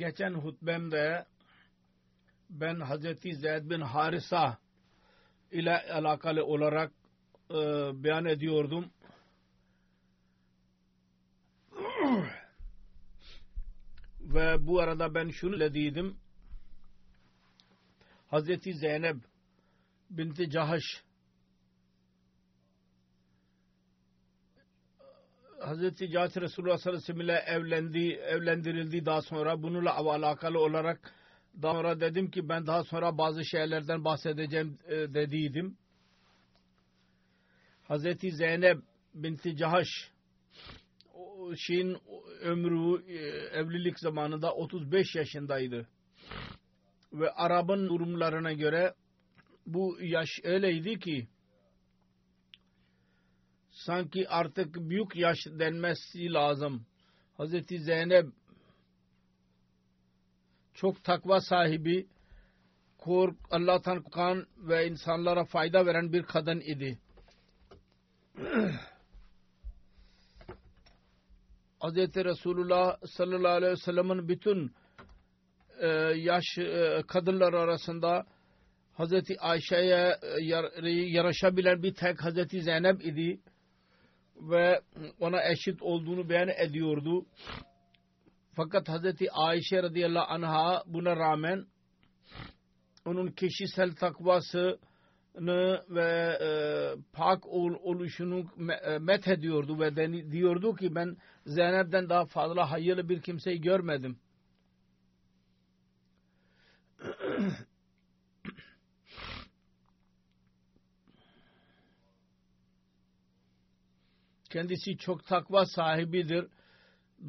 Geçen hutbemde ben Hazreti Zeyd bin Harisa ile alakalı olarak e, beyan ediyordum. Ve bu arada ben şunu dediydim. Hazreti Zeynep binti Cahaş Hazreti Cahat Resulullah sallallahu aleyhi ve sellem ile evlendi, evlendirildi daha sonra bununla alakalı olarak daha sonra dedim ki ben daha sonra bazı şeylerden bahsedeceğim e, dediydim. Hazreti Zeynep binti Cahaş o şeyin ömrü e, evlilik zamanında 35 yaşındaydı. Ve Arap'ın durumlarına göre bu yaş öyleydi ki sanki artık büyük yaş denmesi lazım. Hazreti Zeynep çok takva sahibi, kork, Allah'tan korkan ve insanlara fayda veren bir kadın idi. Hz. Resulullah sallallahu aleyhi ve sellem'in bütün e, yaş e, kadınlar arasında Hz. Ayşe'ye e, yar, yaraşabilen bir tek Hz. Zeynep idi ve ona eşit olduğunu beyan ediyordu. Fakat Hz. Ayşe radıyallahu anha buna rağmen onun kişisel takvasını ve e, pak ol, oluşunu e, met ediyordu ve deni, diyordu ki ben Zeynep'den daha fazla hayırlı bir kimseyi görmedim. Kendisi çok takva sahibidir.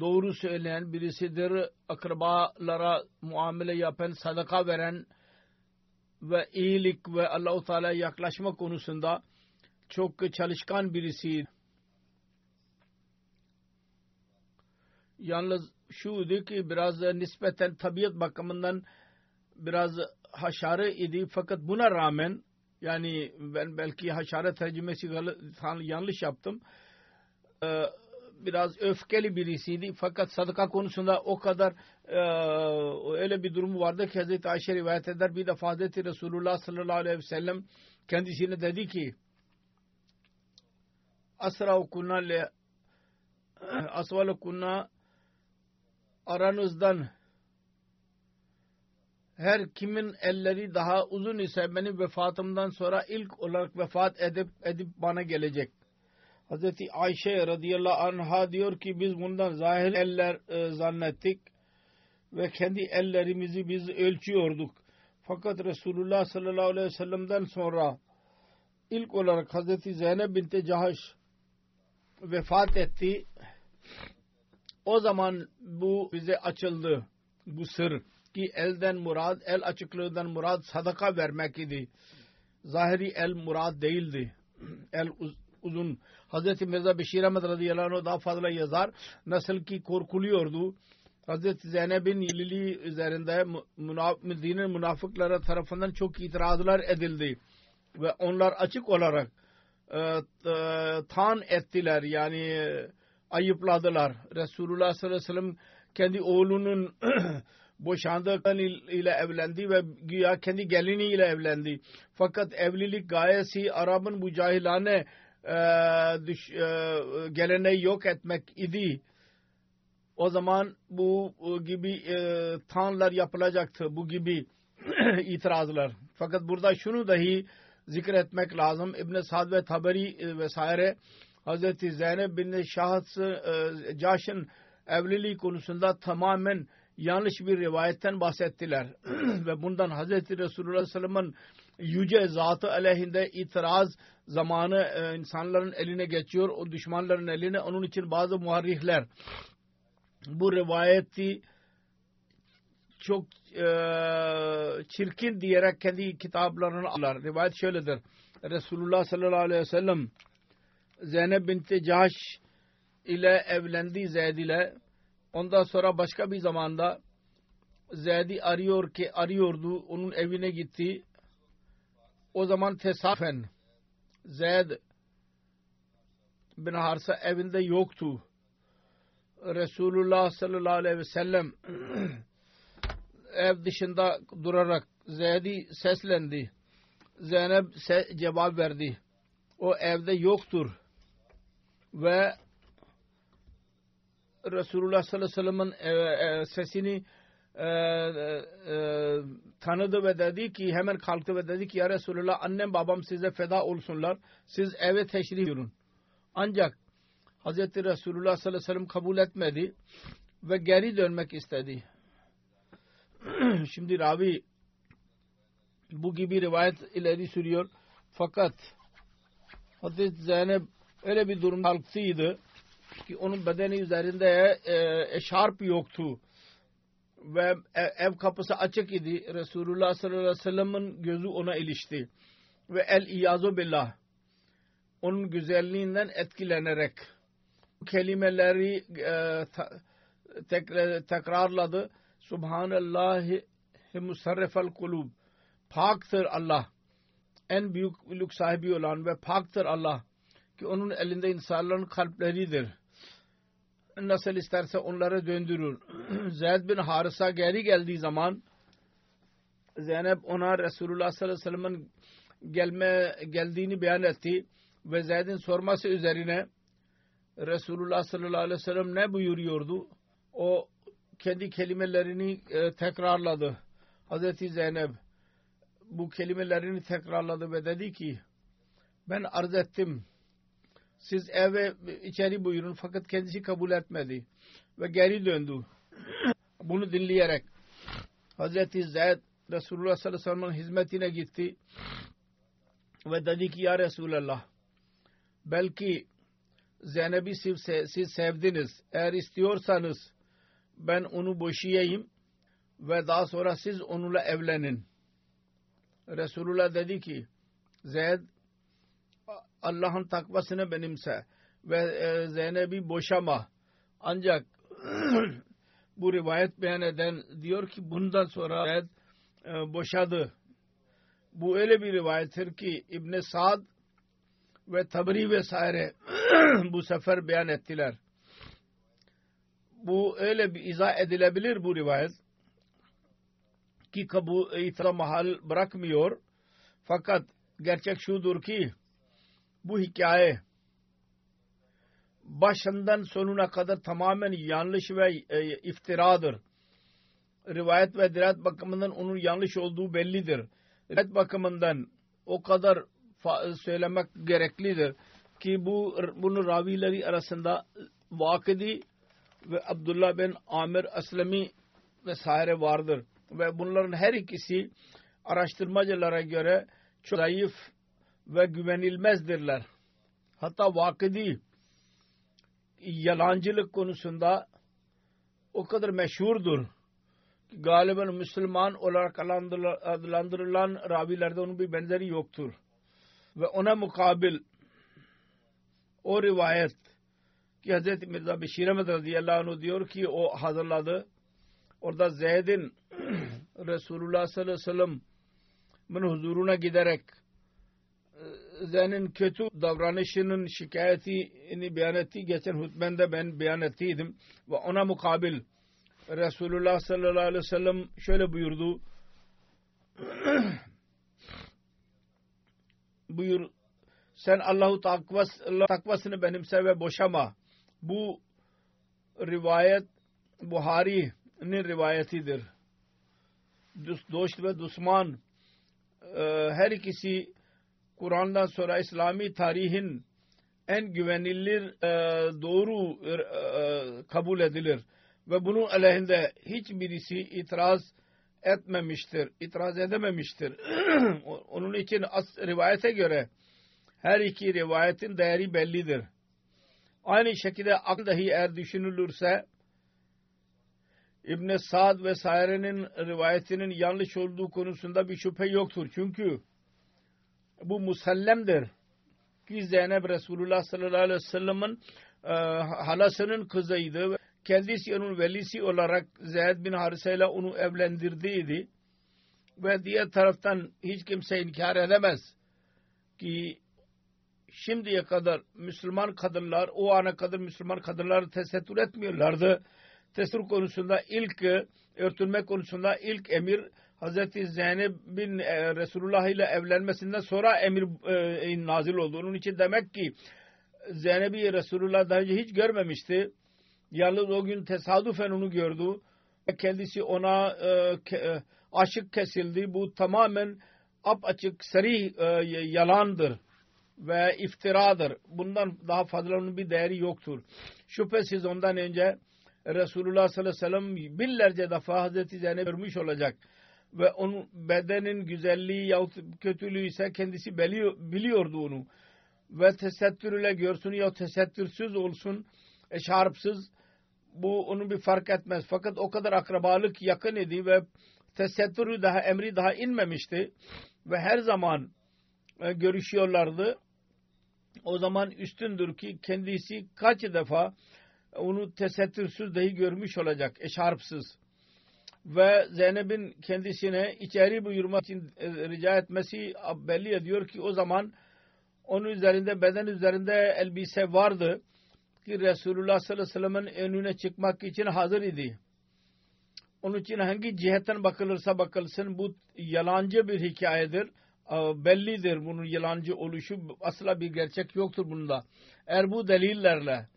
Doğru söyleyen birisidir. Akrabalara muamele yapan, sadaka veren ve iyilik ve Allahu Teala'ya yaklaşma konusunda çok çalışkan birisi. Yalnız şuydu ki biraz nispeten tabiat bakımından biraz haşarı idi fakat buna rağmen yani ben belki haşare tercümesi yanlış yaptım biraz öfkeli birisiydi fakat sadaka konusunda o kadar e, öyle bir durumu vardı ki Hazreti Ayşe rivayet eder bir defa Hazreti Resulullah sallallahu aleyhi ve sellem kendisine dedi ki asra kunna le asval kunna aranızdan her kimin elleri daha uzun ise benim vefatımdan sonra ilk olarak vefat edip edip bana gelecek. Hazreti Ayşe radıyallahu anha diyor ki biz bundan zahir eller e, zannettik ve kendi ellerimizi biz ölçüyorduk. Fakat Resulullah sallallahu aleyhi ve sellem'den sonra ilk olarak Hazreti Zeynep binti Cahaş vefat etti. O zaman bu bize açıldı. Bu sır. ki elden murad, el açıklığından murad sadaka vermek idi. Zahiri el murad değildi. El uzun. Hazreti Mirza Beşir Ahmet radıyallahu anh daha fazla yazar. Nasıl ki korkuluyordu. Hazreti Zeynep'in ililiği üzerinde Medine'nin münafıkları tarafından çok itirazlar edildi. Ve onlar açık olarak e, e, tan ettiler. Yani ayıpladılar. Resulullah sallallahu aleyhi ve sellem kendi oğlunun boşandığı ile evlendi ve güya kendi geliniyle evlendi. Fakat evlilik gayesi Arap'ın bu cahilane e, düş, e, geleneği yok etmek idi. O zaman bu gibi e, tanlar yapılacaktı. Bu gibi itirazlar. Fakat burada şunu dahi zikretmek lazım. İbn Sad ve Taberi e, vesaire Hazreti Zeynep bin Şahs e, Caş'ın evliliği konusunda tamamen yanlış bir rivayetten bahsettiler. Ve bundan Hazreti Resulullah Sallam'ın yüce zatı aleyhinde itiraz zamanı e, insanların eline geçiyor. O düşmanların eline. Onun için bazı muharrihler bu rivayeti çok e, çirkin diyerek kendi kitaplarını alırlar. Rivayet şöyledir. Resulullah sallallahu aleyhi ve sellem Zeynep binti Cahş ile evlendi Zeyd ile. Ondan sonra başka bir zamanda Zeyd'i arıyor ki arıyordu. Onun evine gitti. O zaman tesafen Zeyd bin Harsa evinde yoktu. Resulullah sallallahu aleyhi ve sellem ev dışında durarak Zeyd'i seslendi. Zeynep se cevap verdi. O evde yoktur. Ve Resulullah sallallahu aleyhi ve sellem'in e, e, sesini e, e, tanıdı ve dedi ki hemen kalktı ve dedi ki ya Resulullah annem babam size feda olsunlar. Siz eve teşrif buyurun. Ancak Hz. Resulullah sallallahu aleyhi ve sellem kabul etmedi ve geri dönmek istedi. Şimdi Ravi bu gibi rivayet ileri sürüyor. Fakat Hazreti Zeynep öyle bir durum halksıydı ki onun bedeni üzerinde e, eşarp yoktu ve ev kapısı açık idi. Resulullah sallallahu aleyhi ve sellem'in gözü ona ilişti. Ve el iyazu billah onun güzelliğinden etkilenerek kelimeleri e, tek, tekrarladı. Subhanallahi musarrifel kulub. Paktır Allah. En büyük lük sahibi olan ve paktır Allah. Ki onun elinde insanların kalpleridir. Nasıl isterse onları döndürür. Zeyd bin Harisa geri geldiği zaman Zeynep ona Resulullah sallallahu aleyhi ve sellem'in gelme, geldiğini beyan etti ve Zeyd'in sorması üzerine Resulullah sallallahu aleyhi ve sellem ne buyuruyordu? O kendi kelimelerini e, tekrarladı. Hazreti Zeynep bu kelimelerini tekrarladı ve dedi ki ben arz ettim. Siz eve içeri buyurun fakat kendisi kabul etmedi ve geri döndü. Bunu dinleyerek Hazreti Zeyd Resulullah sallallahu aleyhi ve sellem'in hizmetine gitti ve dedi ki ya Resulallah belki Zeynep'i siz, siz sevdiniz. Eğer istiyorsanız ben onu boşayayım ve daha sonra siz onunla evlenin. Resulullah dedi ki Zeyd Allah'ın takvasını benimse ve e, Zeynep'i boşama. Ancak bu rivayet beyan eden diyor ki bundan sonra Zeyd e, boşadı. Bu öyle bir rivayettir ki İbn Sa'd ve Tabri vesaire bu sefer beyan ettiler. Bu öyle bir izah edilebilir bu rivayet ki bu itira mahal bırakmıyor. Fakat gerçek şudur ki bu hikaye başından sonuna kadar tamamen yanlış ve e, iftiradır. Rivayet ve dirayet bakımından onun yanlış olduğu bellidir. Rivayet bakımından o kadar söylemek gereklidir ki bu bunu ravileri arasında Vakidi ve Abdullah bin Amir Aslami vesaire vardır. Ve bunların her ikisi araştırmacılara göre çok zayıf ve güvenilmezdirler. Hatta Vakidi yalancılık konusunda o kadar meşhurdur galiben Müslüman olarak adlandırılan ravilerde onun bir benzeri yoktur. Ve ona mukabil o rivayet ki Hz. Mirza Beşir Ahmet radıyallahu anh diyor ki o hazırladı. Orada Zeyd'in Resulullah sallallahu aleyhi ve sellem'in huzuruna giderek Zeyn'in kötü davranışının şikayetini beyan etti. Geçen hutbende ben beyan ettiydim. Ve ona mukabil Resulullah sallallahu aleyhi ve sellem şöyle buyurdu. Buyur sen Allahu takvas, Allah takvasını benimse ve boşama. Bu rivayet Buhari'nin rivayetidir. Dost ve düşman e, her ikisi Kur'an'dan sonra İslami tarihin en güvenilir e, doğru e, kabul edilir ve bunun aleyhinde hiçbirisi itiraz etmemiştir, itiraz edememiştir. Onun için as, rivayete göre her iki rivayetin değeri bellidir. Aynı şekilde akıl dahi eğer düşünülürse İbn Sa'd ve Saire'nin rivayetinin yanlış olduğu konusunda bir şüphe yoktur. Çünkü bu musallemdir ki Zeynep Resulullah sallallahu aleyhi ve sellem'in e, halasının kızıydı. Kendisi onun velisi olarak Zeyd bin Harise ile onu evlendirdiydi. Ve diğer taraftan hiç kimse inkar edemez ki şimdiye kadar Müslüman kadınlar o ana kadar Müslüman kadınlar tesettür etmiyorlardı. Tesettür konusunda ilk örtünme konusunda ilk emir Hazreti Zeynep bin e, Resulullah ile evlenmesinden sonra emir e, nazil oldu. Onun için demek ki Zeynep'i Resulullah daha önce hiç görmemişti. Yalnız o gün tesadüfen onu gördü. Kendisi ona e, e, aşık kesildi. Bu tamamen açık seri yalandır ve iftiradır. Bundan daha fazla onun bir değeri yoktur. Şüphesiz ondan önce Resulullah sallallahu aleyhi ve sellem binlerce defa Hazreti Zeynep görmüş olacak. Ve onun bedenin güzelliği yahut kötülüğü ise kendisi biliyor, biliyordu onu. Ve tesettür ile görsün ya tesettürsüz olsun, eşarpsız bu onun bir fark etmez. Fakat o kadar akrabalık yakın idi ve tesettürü daha emri daha inmemişti. Ve her zaman e, görüşüyorlardı. O zaman üstündür ki kendisi kaç defa onu tesettürsüz dahi görmüş olacak, eşarpsız. Ve Zeynep'in kendisine içeri buyurmak için e, rica etmesi belli ediyor ki o zaman onun üzerinde, beden üzerinde elbise vardı ki Resulullah sallallahu aleyhi ve sellem'in önüne çıkmak için hazır idi. Onun için hangi cihetten bakılırsa bakılsın bu yalancı bir hikayedir. Bellidir bunun yalancı oluşu. Asla bir gerçek yoktur bunda. Eğer bu delillerle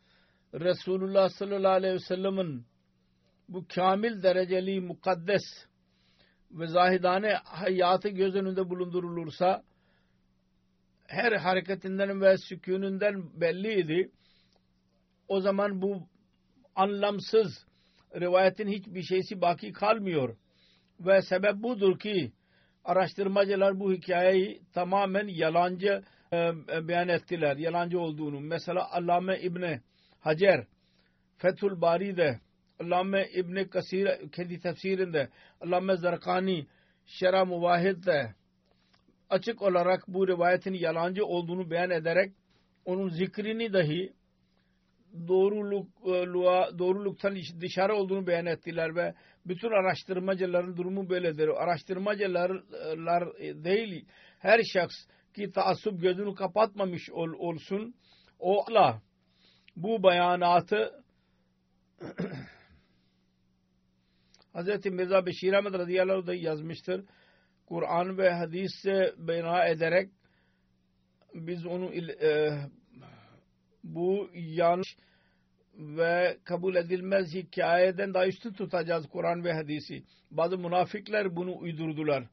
Resulullah sallallahu aleyhi ve sellem'in bu kamil dereceli mukaddes ve zahidane hayatı göz önünde bulundurulursa her hareketinden ve sükunünden belliydi. O zaman bu anlamsız rivayetin hiçbir şeysi baki kalmıyor. Ve sebep budur ki araştırmacılar bu hikayeyi tamamen yalancı e, beyan ettiler. Yalancı olduğunu. Mesela Allame İbni Hacer Fethül Bari'de Allame İbni Kasir kendi tefsirinde Allame Zarkani Şera Muvahid'de açık olarak bu rivayetin yalancı olduğunu beyan ederek onun zikrini dahi doğruluk, e, doğruluktan dışarı olduğunu beyan ettiler ve bütün araştırmacıların durumu böyledir. Araştırmacılar değil her şahs ki taassup gözünü kapatmamış ol, olsun o Allah bu beyanatı Hz. Mirza Beşir Ahmet radıyallahu da yazmıştır. Kur'an ve hadise bina ederek biz onu e, bu yanlış ve kabul edilmez hikayeden daha üstün tutacağız Kur'an ve hadisi. Bazı münafıklar bunu uydurdular.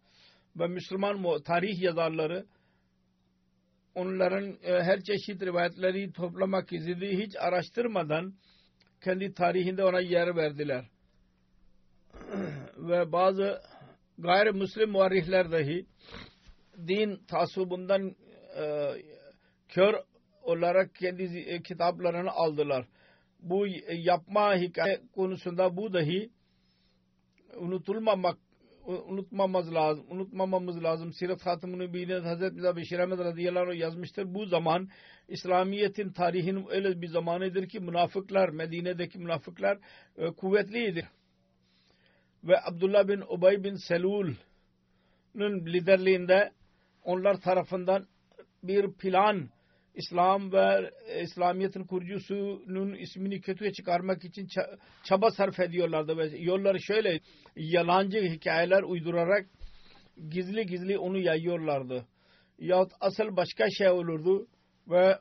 Ve Müslüman tarih yazarları onların e, her çeşit rivayetleri toplamak istediği hiç araştırmadan kendi tarihinde ona yer verdiler. Ve bazı gayrimüslim muarrihler dahi din tasubundan e, kör olarak kendi e, kitaplarını aldılar. Bu yapma hikaye konusunda bu dahi unutulmamak unutmamamız lazım. Unutmamamız lazım. Sirat Hatımun-u Bînet Hazreti Mirza Beşir Ahmet radıyallahu yazmıştır. Bu zaman İslamiyet'in tarihinin öyle bir zamanıdır ki münafıklar, Medine'deki münafıklar e, kuvvetliydi. Ve Abdullah bin Ubay bin Selul'ün liderliğinde onlar tarafından bir plan İslam ve İslamiyet'in kurucusunun ismini kötüye çıkarmak için çaba sarf ediyorlardı ve yolları şöyle yalancı hikayeler uydurarak gizli gizli onu yayıyorlardı. Yahut asıl başka şey olurdu ve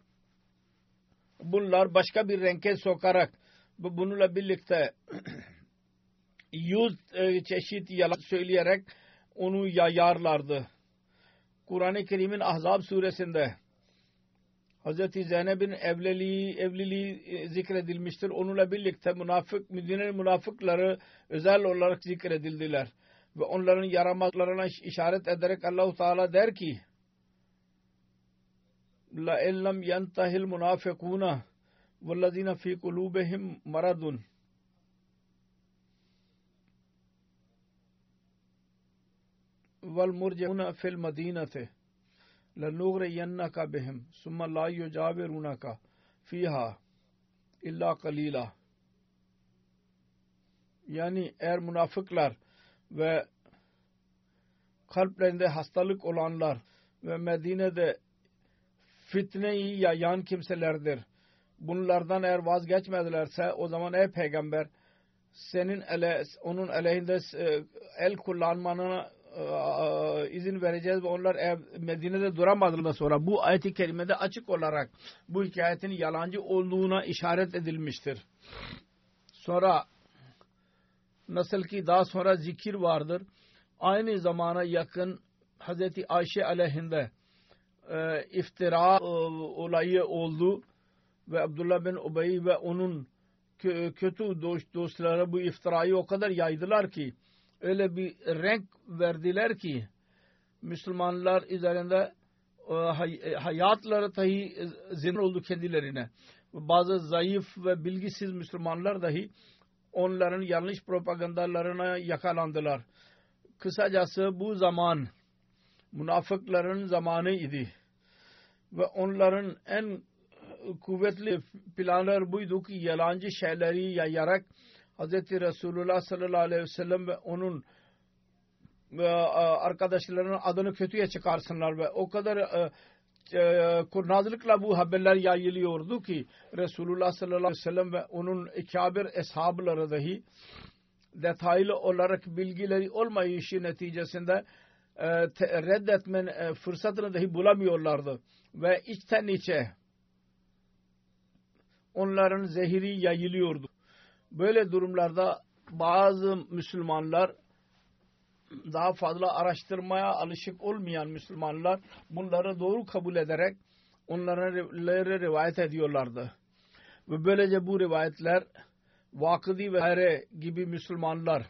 bunlar başka bir renke sokarak bununla birlikte yüz e, çeşit yalan söyleyerek onu yayarlardı. Kur'an-ı Kerim'in Ahzab suresinde Hazreti Zeynep'in evliliği, evliliği e, zikredilmiştir. Onunla birlikte münafık, Medine'nin münafıkları özel olarak zikredildiler. Ve onların yaramazlarına işaret ederek Allahu Teala der ki la illem yentahil munafikuna vellezine fi kulubihim maradun vel murciuna fil medinete لَنُغْرَيَنَّكَ بِهِمْ ثُمَّ لَا يُجَاوِرُونَكَ فِيهَا illa kalila. Yani eğer münafıklar ve kalplerinde hastalık olanlar ve Medine'de fitneyi yayan kimselerdir. Bunlardan eğer vazgeçmedilerse o zaman ey peygamber senin ele, onun aleyhinde e, el kullanmanına e, izin vereceğiz ve onlar Medine'de duramadılar sonra bu ayet-i kerimede açık olarak bu hikayetin yalancı olduğuna işaret edilmiştir. Sonra nasıl ki daha sonra zikir vardır. Aynı zamana yakın Hazreti Ayşe aleyhinde e, iftira e, olayı oldu ve Abdullah bin Ubey ve onun kötü dostları bu iftirayı o kadar yaydılar ki öyle bir renk verdiler ki Müslümanlar üzerinde e, e, hayatları dahi zin oldu kendilerine. Bazı zayıf ve bilgisiz Müslümanlar dahi onların yanlış propagandalarına yakalandılar. Kısacası bu zaman münafıkların zamanı idi. Ve onların en kuvvetli planlar buydu ki yalancı şeyleri yayarak Hz. Resulullah sallallahu aleyhi ve sellem ve onun ve arkadaşlarının adını kötüye çıkarsınlar ve o kadar e, e, kurnazlıkla bu haberler yayılıyordu ki Resulullah sallallahu aleyhi ve sellem ve onun ikabir eshabları dahi detaylı olarak bilgileri olmayışı neticesinde e, reddetme e, fırsatını dahi bulamıyorlardı ve içten içe onların zehiri yayılıyordu. Böyle durumlarda bazı Müslümanlar daha fazla araştırmaya alışık olmayan Müslümanlar bunları doğru kabul ederek onlara rivayet ediyorlardı. Ve böylece bu rivayetler Vakıdi ve gibi Müslümanlar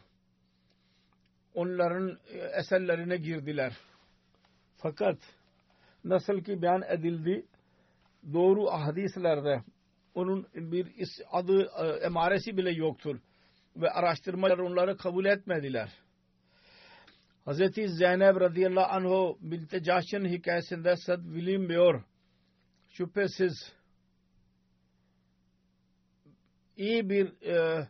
onların eserlerine girdiler. Fakat nasıl ki beyan edildi doğru hadislerde onun bir adı e, emaresi bile yoktur. Ve araştırmalar onları kabul etmediler. Hz. Zeynep radıyallahu anh'u Cahş'ın hikayesinde Sad William diyor. Şüphesiz iyi bir e,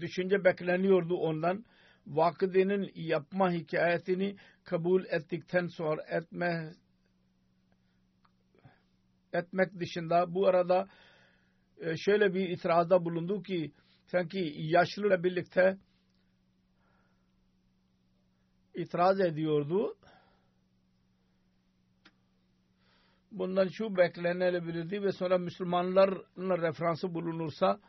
düşünce bekleniyordu ondan. Vakıdenin yapma hikayetini kabul ettikten sonra etme etmek dışında bu arada e, şöyle bir itirazda bulundu ki sanki yaşlıyla birlikte itiraz ediyordu. Bundan şu beklenebilirdi ve sonra Müslümanların referansı bulunursa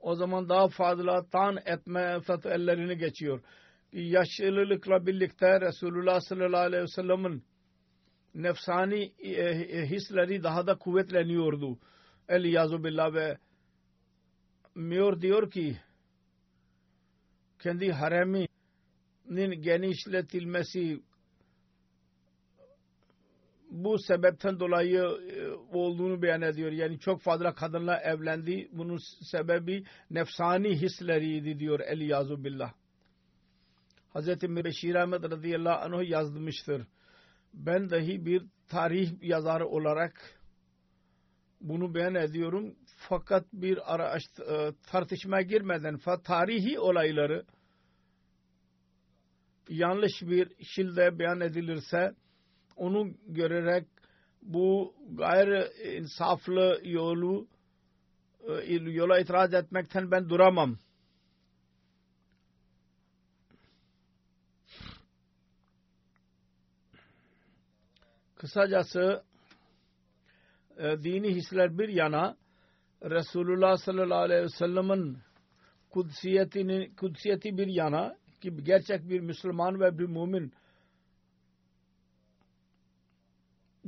o zaman daha fazla tan etme fıtı ellerini geçiyor. Yaşlılıkla birlikte Resulullah sallallahu aleyhi ve sellem'in nefsani e, e, hisleri daha da kuvvetleniyordu. El yazu billah ve Miyor diyor ki kendi hareminin genişletilmesi bu sebepten dolayı e, olduğunu beyan ediyor. Yani çok fazla kadınla evlendi. Bunun sebebi nefsani hisleriydi diyor Eliyazu Billah. Hz. Beşir Ahmet radıyallahu anh yazmıştır. Ben dahi bir tarih yazarı olarak bunu beyan ediyorum. Fakat bir ara e, tartışma girmeden tarihi olayları yanlış bir şekilde beyan edilirse onu görerek bu gayri insaflı yolu e, yola itiraz etmekten ben duramam. Kısacası e, dini hisler bir yana Resulullah sallallahu aleyhi ve sellem'in kudsiyetini, kudsiyeti bir yana ki gerçek bir Müslüman ve bir mümin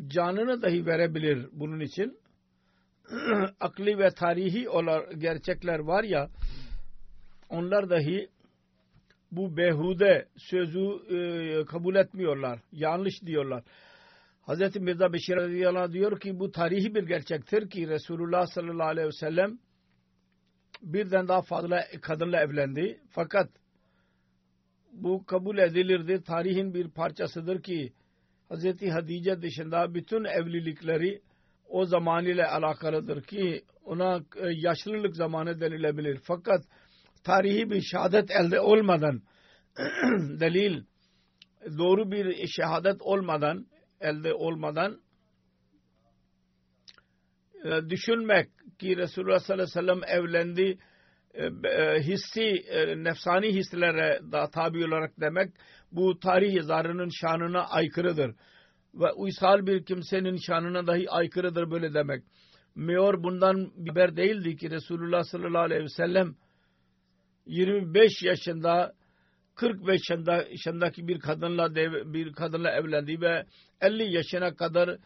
canını dahi verebilir bunun için. akli ve tarihi olan gerçekler var ya onlar dahi bu behude sözü e, kabul etmiyorlar. Yanlış diyorlar. Hz. Mirza Beşir radıyallahu diyor ki bu tarihi bir gerçektir ki Resulullah sallallahu aleyhi ve sellem birden daha fazla kadınla evlendi. Fakat bu kabul edilirdi. Tarihin bir parçasıdır ki Hz. Hadice dışında bütün evlilikleri o zaman ile alakalıdır ki ona e, yaşlılık zamanı denilebilir. Fakat tarihi bir şehadet elde olmadan delil doğru bir şehadet olmadan elde olmadan e, düşünmek ki Resulullah sallallahu aleyhi ve sellem evlendi e, e, hissi e, nefsani hislere da tabi olarak demek bu tarih yazarının şanına aykırıdır. Ve uysal bir kimsenin şanına dahi aykırıdır böyle demek. Meyor bundan biber değildi ki Resulullah sallallahu aleyhi ve sellem 25 yaşında 45 yaşındaki bir kadınla bir kadınla evlendi ve 50 yaşına kadar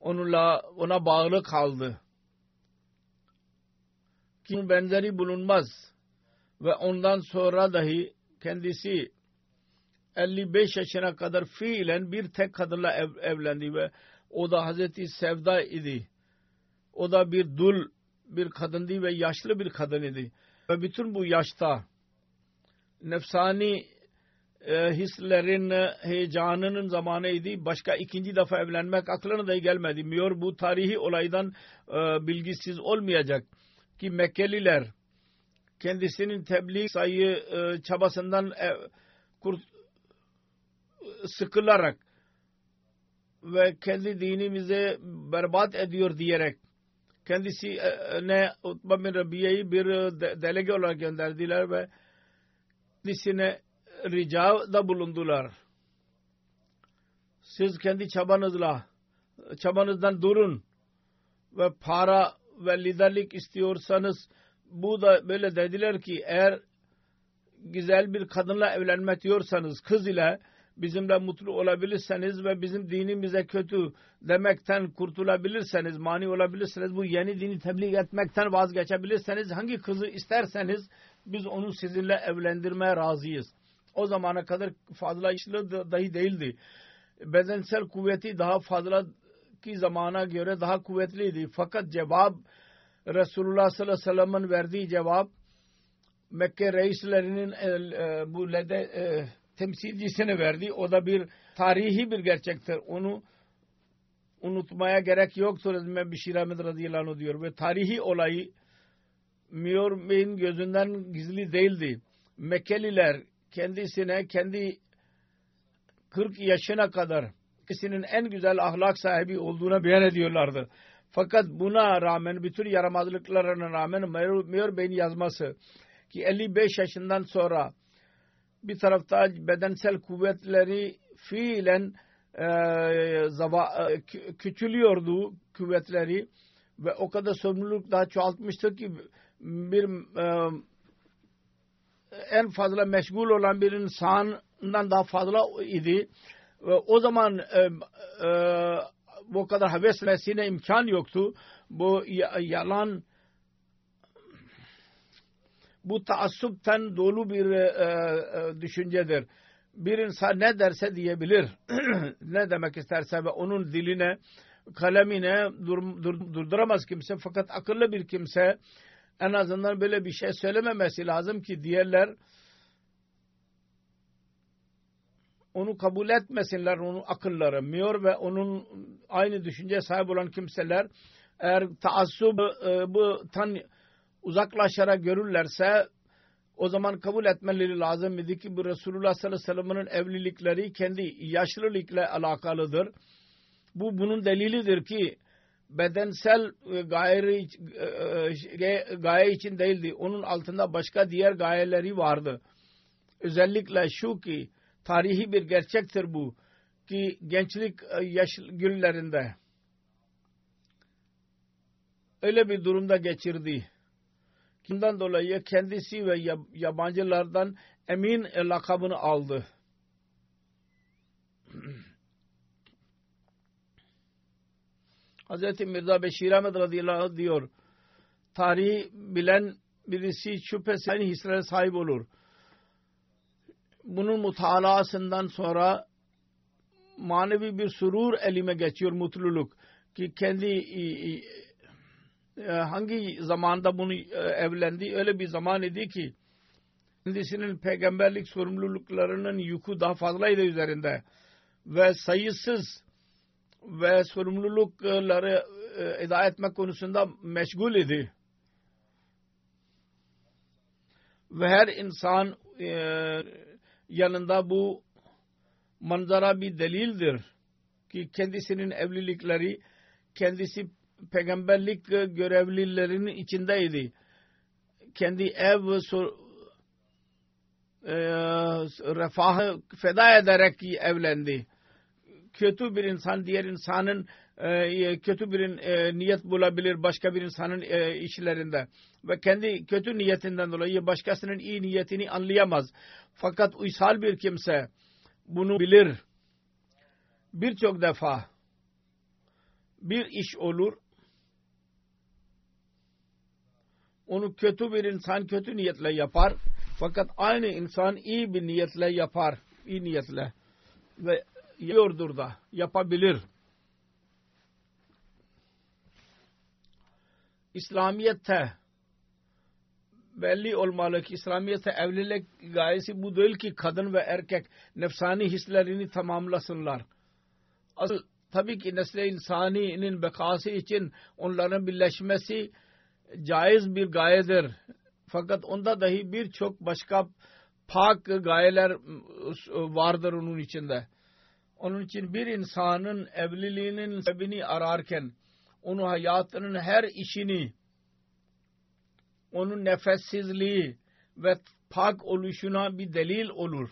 onunla ona bağlı kaldı. Kim benzeri bulunmaz ve ondan sonra dahi kendisi 55 yaşına kadar fiilen bir tek kadınla ev, evlendi ve o da Hazreti Sevda idi. O da bir dul bir kadındı ve yaşlı bir kadın idi. Ve bütün bu yaşta nefsani e, hislerin e, heyecanının zamanıydı. Başka ikinci defa evlenmek aklına da gelmedi. Miyor bu tarihi olaydan e, bilgisiz olmayacak ki Mekkeliler kendisinin tebliğ sayı e, çabasından sıkılarak ve kendi dinimizi berbat ediyor diyerek kendisine Utba bin Rabiye'yi bir delege olarak gönderdiler ve kendisine ricada bulundular. Siz kendi çabanızla çabanızdan durun ve para ve liderlik istiyorsanız bu da böyle dediler ki eğer güzel bir kadınla evlenmek diyorsanız kız ile bizimle mutlu olabilirseniz ve bizim dinimize kötü demekten kurtulabilirseniz, mani olabilirseniz, bu yeni dini tebliğ etmekten vazgeçebilirseniz, hangi kızı isterseniz biz onu sizinle evlendirmeye razıyız. O zamana kadar fazla işli dahi değildi. Bedensel kuvveti daha fazla ki zamana göre daha kuvvetliydi. Fakat cevap Resulullah sallallahu aleyhi ve sellem'in verdiği cevap Mekke reislerinin e, e, bu lede e, temsilcisini verdi. O da bir tarihi bir gerçektir. Onu unutmaya gerek yoktur. Bişir Ahmet radıyallahu anh diyor. Ve tarihi olayı Miyor Bey'in gözünden gizli değildi. Mekkeliler kendisine kendi 40 yaşına kadar kişinin en güzel ahlak sahibi olduğuna beyan ediyorlardı. Fakat buna rağmen bütün yaramazlıklarına rağmen Meyor Bey'in yazması ki 55 yaşından sonra bir tarafta bedensel kuvvetleri fiilen e, zava, e, küçülüyordu kuvvetleri ve o kadar sorumluluk daha çoğaltmıştı ki bir e, en fazla meşgul olan bir insandan daha fazla idi. Ve o zaman e, e, bu kadar hevesmesine imkan yoktu. Bu yalan bu taassupten dolu bir e, e, düşüncedir. bir insan ne derse diyebilir. ne demek isterse ve onun diline, kalemine dur, dur, durduramaz kimse. Fakat akıllı bir kimse en azından böyle bir şey söylememesi lazım ki diğerler onu kabul etmesinler onun akılları miyor ve onun aynı düşünce sahip olan kimseler eğer taassub e, tan uzaklaşarak görürlerse o zaman kabul etmeleri lazım idi ki bu Resulullah sallallahu aleyhi ve sellem'in evlilikleri kendi yaşlılıkla alakalıdır. Bu bunun delilidir ki bedensel e, gaye, e, gaye için değildi. Onun altında başka diğer gayeleri vardı. Özellikle şu ki tarihi bir gerçektir bu ki gençlik e, yaş günlerinde öyle bir durumda geçirdi. Bundan dolayı kendisi ve yabancılardan emin lakabını aldı. Hz. Mirza Beşir Ahmet radıyallahu anh diyor tarihi bilen birisi şüphesiz aynı hislere sahip olur. Bunun mutalasından sonra manevi bir surur elime geçiyor mutluluk ki kendi e, hangi zamanda bunu e, evlendi öyle bir zaman idi ki kendisinin peygamberlik sorumluluklarının yükü daha fazlaydı üzerinde ve sayısız ve sorumlulukları e, etmek konusunda meşgul idi. Ve her insan e, yanında bu manzara bir delildir ki kendisinin evlilikleri kendisi peygamberlik görevlilerinin içindeydi. Kendi ev sor, e, refahı feda ederek evlendi. Kötü bir insan diğer insanın e, kötü bir e, niyet bulabilir başka bir insanın e, işlerinde ve kendi kötü niyetinden dolayı başkasının iyi niyetini anlayamaz. Fakat uysal bir kimse bunu bilir. Birçok defa bir iş olur onu kötü bir insan kötü niyetle yapar. Fakat aynı insan iyi bir niyetle yapar. iyi niyetle. Ve yiyordur da yapabilir. İslamiyet'te belli olmalı ki İslamiyet'te evlilik gayesi bu değil ki kadın ve erkek nefsani hislerini tamamlasınlar. Asıl tabii ki nesle insaninin bekası için onların birleşmesi caiz bir gayedir. Fakat onda dahi birçok başka pak gayeler vardır onun içinde. Onun için bir insanın evliliğinin sebebini ararken onun hayatının her işini onun nefessizliği ve pak oluşuna bir delil olur.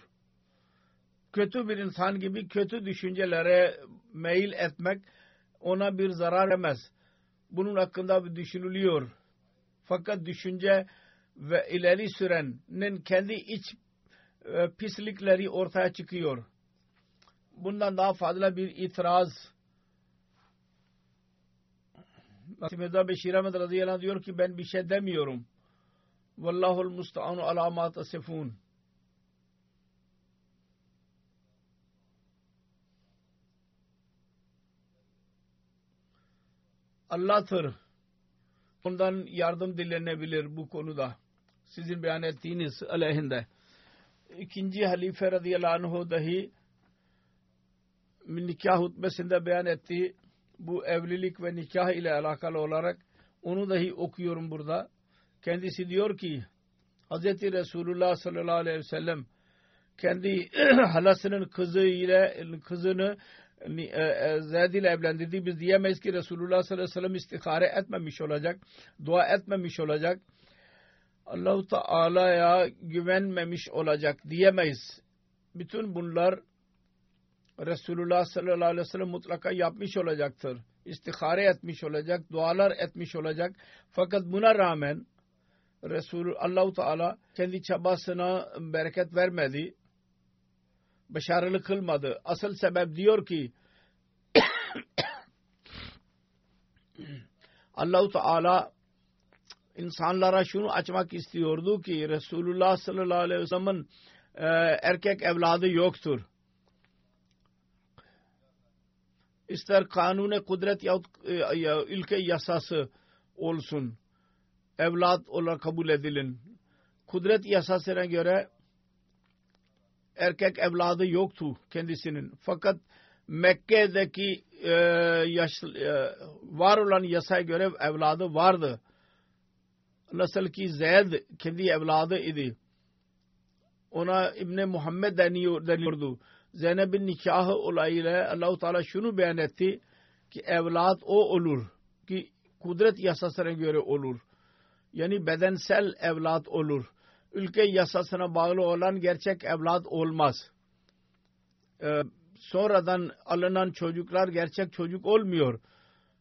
Kötü bir insan gibi kötü düşüncelere meyil etmek ona bir zarar vermez. Bunun hakkında bir düşünülüyor. Fakat düşünce ve ileri sürenin kendi iç e, pislikleri ortaya çıkıyor. Bundan daha fazla bir itiraz Mirza Beşir Ahmet radıyallahu anh diyor ki ben bir şey demiyorum. Vallahul musta'anu alamat asifun. Allah'tır ondan yardım dilenebilir bu konuda. Sizin beyan ettiğiniz aleyhinde. İkinci halife radıyallahu anh dahi nikah hutbesinde beyan ettiği bu evlilik ve nikah ile alakalı olarak onu dahi okuyorum burada. Kendisi diyor ki Hz. Resulullah sallallahu aleyhi ve sellem kendi halasının kızı ile kızını e, e, Zeyd ile evlendirdi. Biz diyemeyiz ki Resulullah sallallahu aleyhi ve sellem istihare etmemiş olacak. Dua etmemiş olacak. Allahu Teala'ya güvenmemiş olacak diyemeyiz. Bütün bunlar Resulullah sallallahu aleyhi ve sellem mutlaka yapmış olacaktır. İstihare etmiş olacak, dualar etmiş olacak. Fakat buna rağmen Resul Allahu Teala kendi çabasına bereket vermedi başarılı kılmadı. Asıl sebep diyor ki Allahu Teala insanlara şunu açmak istiyordu ki Resulullah sallallahu aleyhi ve sellem'in e, erkek evladı yoktur. İster kanune kudret yahut e, ya, ülke yasası olsun. Evlat olarak kabul edilin. Kudret yasasına göre erkek evladı yoktu kendisinin. Fakat Mekke'deki e, yaş, e, var olan yasaya göre evladı vardı. Nasıl ki Zeyd kendi evladı idi. Ona İbni Muhammed deniyor, deniyordu. Zeynep'in nikahı olayıyla Allahu Teala şunu beyan etti ki evlat o olur ki kudret yasasına göre olur. Yani bedensel evlat olur. Ülke yasasına bağlı olan gerçek evlat olmaz. Ee, sonradan alınan çocuklar gerçek çocuk olmuyor.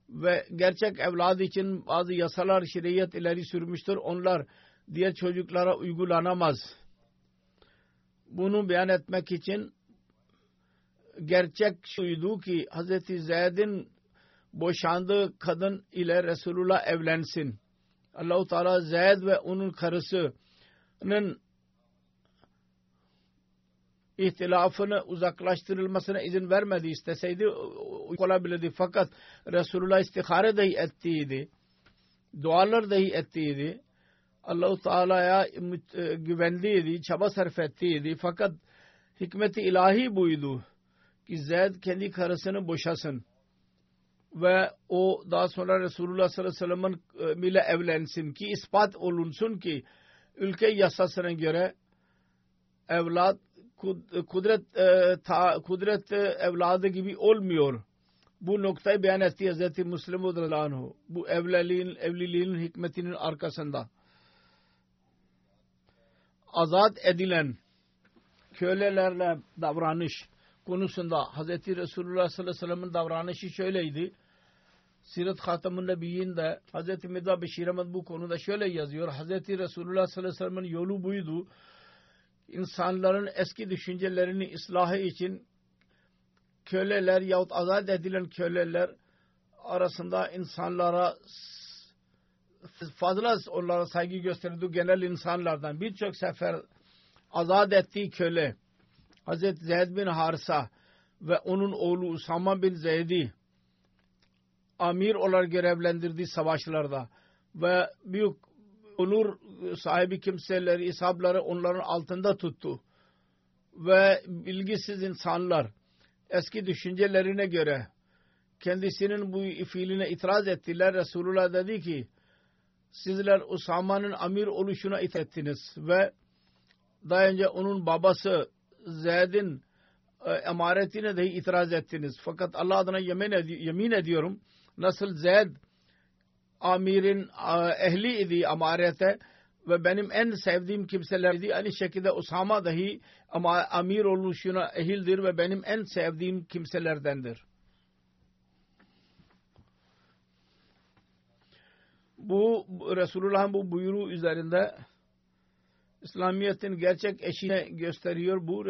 Ve gerçek evladı için bazı yasalar şeriat ileri sürmüştür. Onlar diğer çocuklara uygulanamaz. Bunu beyan etmek için gerçek şuydu ki Hz. Zeyd'in boşandığı kadın ile Resulullah evlensin. Allahu Teala Zeyd ve onun karısının ihtilafını uzaklaştırılmasına izin vermedi. isteseydi olabilirdi. Fakat Resulullah istihare dahi ettiydi. Dualar dahi ettiydi. Allahu Teala'ya e, güvendiydi, çaba sarf ettiydi. Fakat hikmeti ilahi buydu ki Zeyd kendi karısını boşasın ve o daha sonra Resulullah sallallahu aleyhi ve sellem'in ile evlensin ki ispat olunsun ki ülke yasasına göre evlat kudret e, kudret evladı gibi olmuyor. Bu noktayı beyan etti Hz. Müslim radıyallahu Bu evliliğin, evliliğin hikmetinin arkasında. Azat edilen kölelerle davranış konusunda Hz. Resulullah sallallahu aleyhi ve sellem'in davranışı şöyleydi. Sirat Hatamın Nebiyyi'nde Hz. Mirza Beşir Ahmet bu konuda şöyle yazıyor. Hz. Resulullah sallallahu aleyhi ve sellem'in yolu buydu. İnsanların eski düşüncelerini ıslahı için köleler yahut azat edilen köleler arasında insanlara fazla onlara saygı gösterdi genel insanlardan. Birçok sefer azat ettiği köle Hazreti Zeyd bin Harisa ve onun oğlu Usama bin Zeyd'i amir olarak görevlendirdiği savaşlarda ve büyük onur sahibi kimseleri, ishabları onların altında tuttu. Ve bilgisiz insanlar eski düşüncelerine göre kendisinin bu fiiline itiraz ettiler. Resulullah dedi ki sizler Usama'nın amir oluşuna itettiniz ve daha önce onun babası Zeyd'in e, emaretine dahi itiraz ettiniz. Fakat Allah adına yemin, ed yemin ediyorum nasıl Zeyd amirin ehli idi amarete ve benim en sevdiğim kimselerdi. Aynı şekilde Usama dahi ama amir oluşuna ehildir ve benim en sevdiğim kimselerdendir. Bu Resulullah'ın bu buyruğu üzerinde İslamiyet'in gerçek eşine gösteriyor. Bu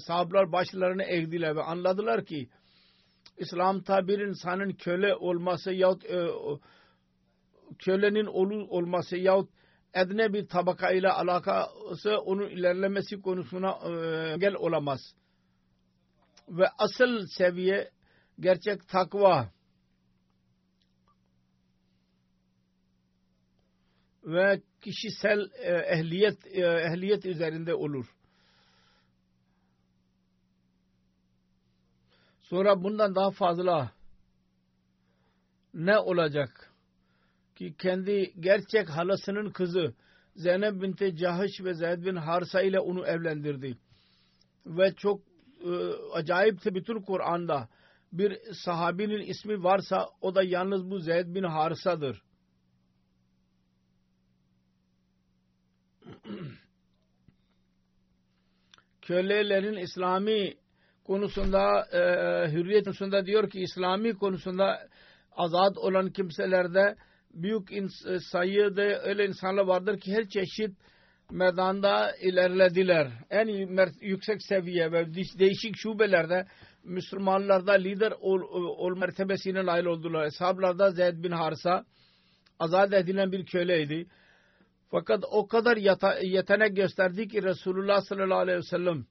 sahablar başlarını eğdiler ve anladılar ki İslam'ta bir insanın köle olması yahut e, kölenin olu olması yahut edne bir tabaka ile alakası onun ilerlemesi konusuna e, engel olamaz. Ve asıl seviye gerçek takva ve kişisel e, ehliyet e, ehliyet üzerinde olur. Sonra bundan daha fazla ne olacak? Ki kendi gerçek halasının kızı Zeynep binti Cahiş ve Zeyd bin Harsa ile onu evlendirdi. Ve çok e, acayipti bütün Kur'an'da bir sahabinin ismi varsa o da yalnız bu Zeyd bin Harsa'dır. Kölelerin İslami konusunda e, hürriyet konusunda diyor ki İslami konusunda azat olan kimselerde büyük ins- sayıda öyle insanlar vardır ki her çeşit meydanda ilerlediler. En yüksek seviye ve değişik şubelerde Müslümanlarda lider ol, ol mertebesine nail oldular. Eshablarda Zeyd bin Harsa azat edilen bir köleydi. Fakat o kadar yetenek gösterdi ki Resulullah sallallahu aleyhi ve sellem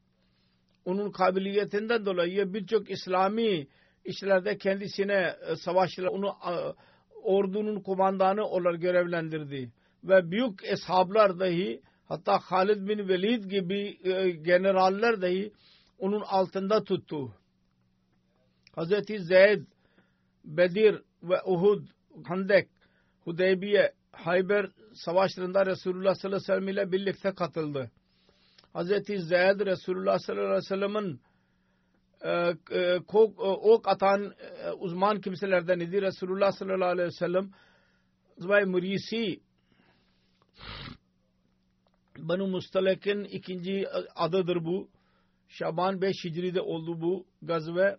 onun kabiliyetinden dolayı birçok İslami işlerde kendisine e, savaşçılar onu ordunun kumandanı olarak görevlendirdi. Ve büyük eshablar dahi hatta Halid bin Velid gibi e, generaller dahi onun altında tuttu. Hazreti Zeyd, Bedir ve Uhud, Handek, Hudeybiye, Hayber savaşlarında Resulullah sallallahu aleyhi ve sellem ile birlikte katıldı. Hazreti Zeyd Resulullah sallallahu aleyhi ve sellem'in e, e, ok atan e, uzman kimselerden idi. Resulullah sallallahu aleyhi ve sellem Zubay Murisi Banu Mustalek'in ikinci adıdır bu. Şaban 5 Hicri'de oldu bu gazve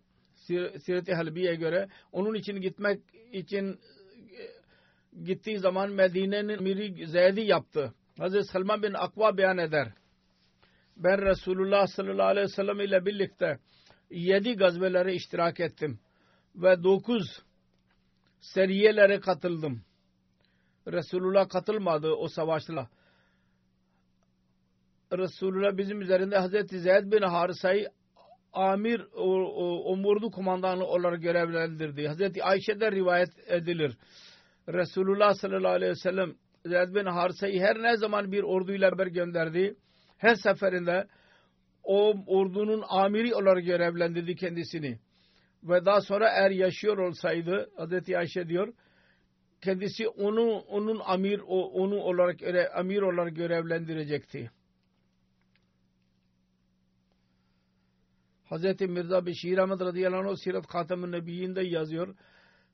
Siret-i Halbi'ye göre. Onun için gitmek için gittiği zaman Medine'nin Miri Zeyd'i yaptı. Hazreti Salman bin Akva beyan eder. Ben Resulullah sallallahu aleyhi ve sellem ile birlikte yedi gazvelere iştirak ettim. Ve dokuz seriyelere katıldım. Resulullah katılmadı o savaşla. Resulullah bizim üzerinde Hazreti Zeyd bin Harisa'yı amir umurdu kumandanı olarak görevlendirdi. Hazreti Ayşe'den rivayet edilir. Resulullah sallallahu aleyhi ve sellem Zeyd bin Harisa'yı her ne zaman bir orduyla beraber gönderdi. Her seferinde o ordunun amiri olarak görevlendirdi kendisini. Ve daha sonra eğer yaşıyor olsaydı Hazreti Ayşe diyor kendisi onu onun amir onu olarak amir olarak görevlendirecekti. Hazreti Mirza Beşir Ahmet radıyallahu anh Sirat Hatem-i Nebiyyinde yazıyor.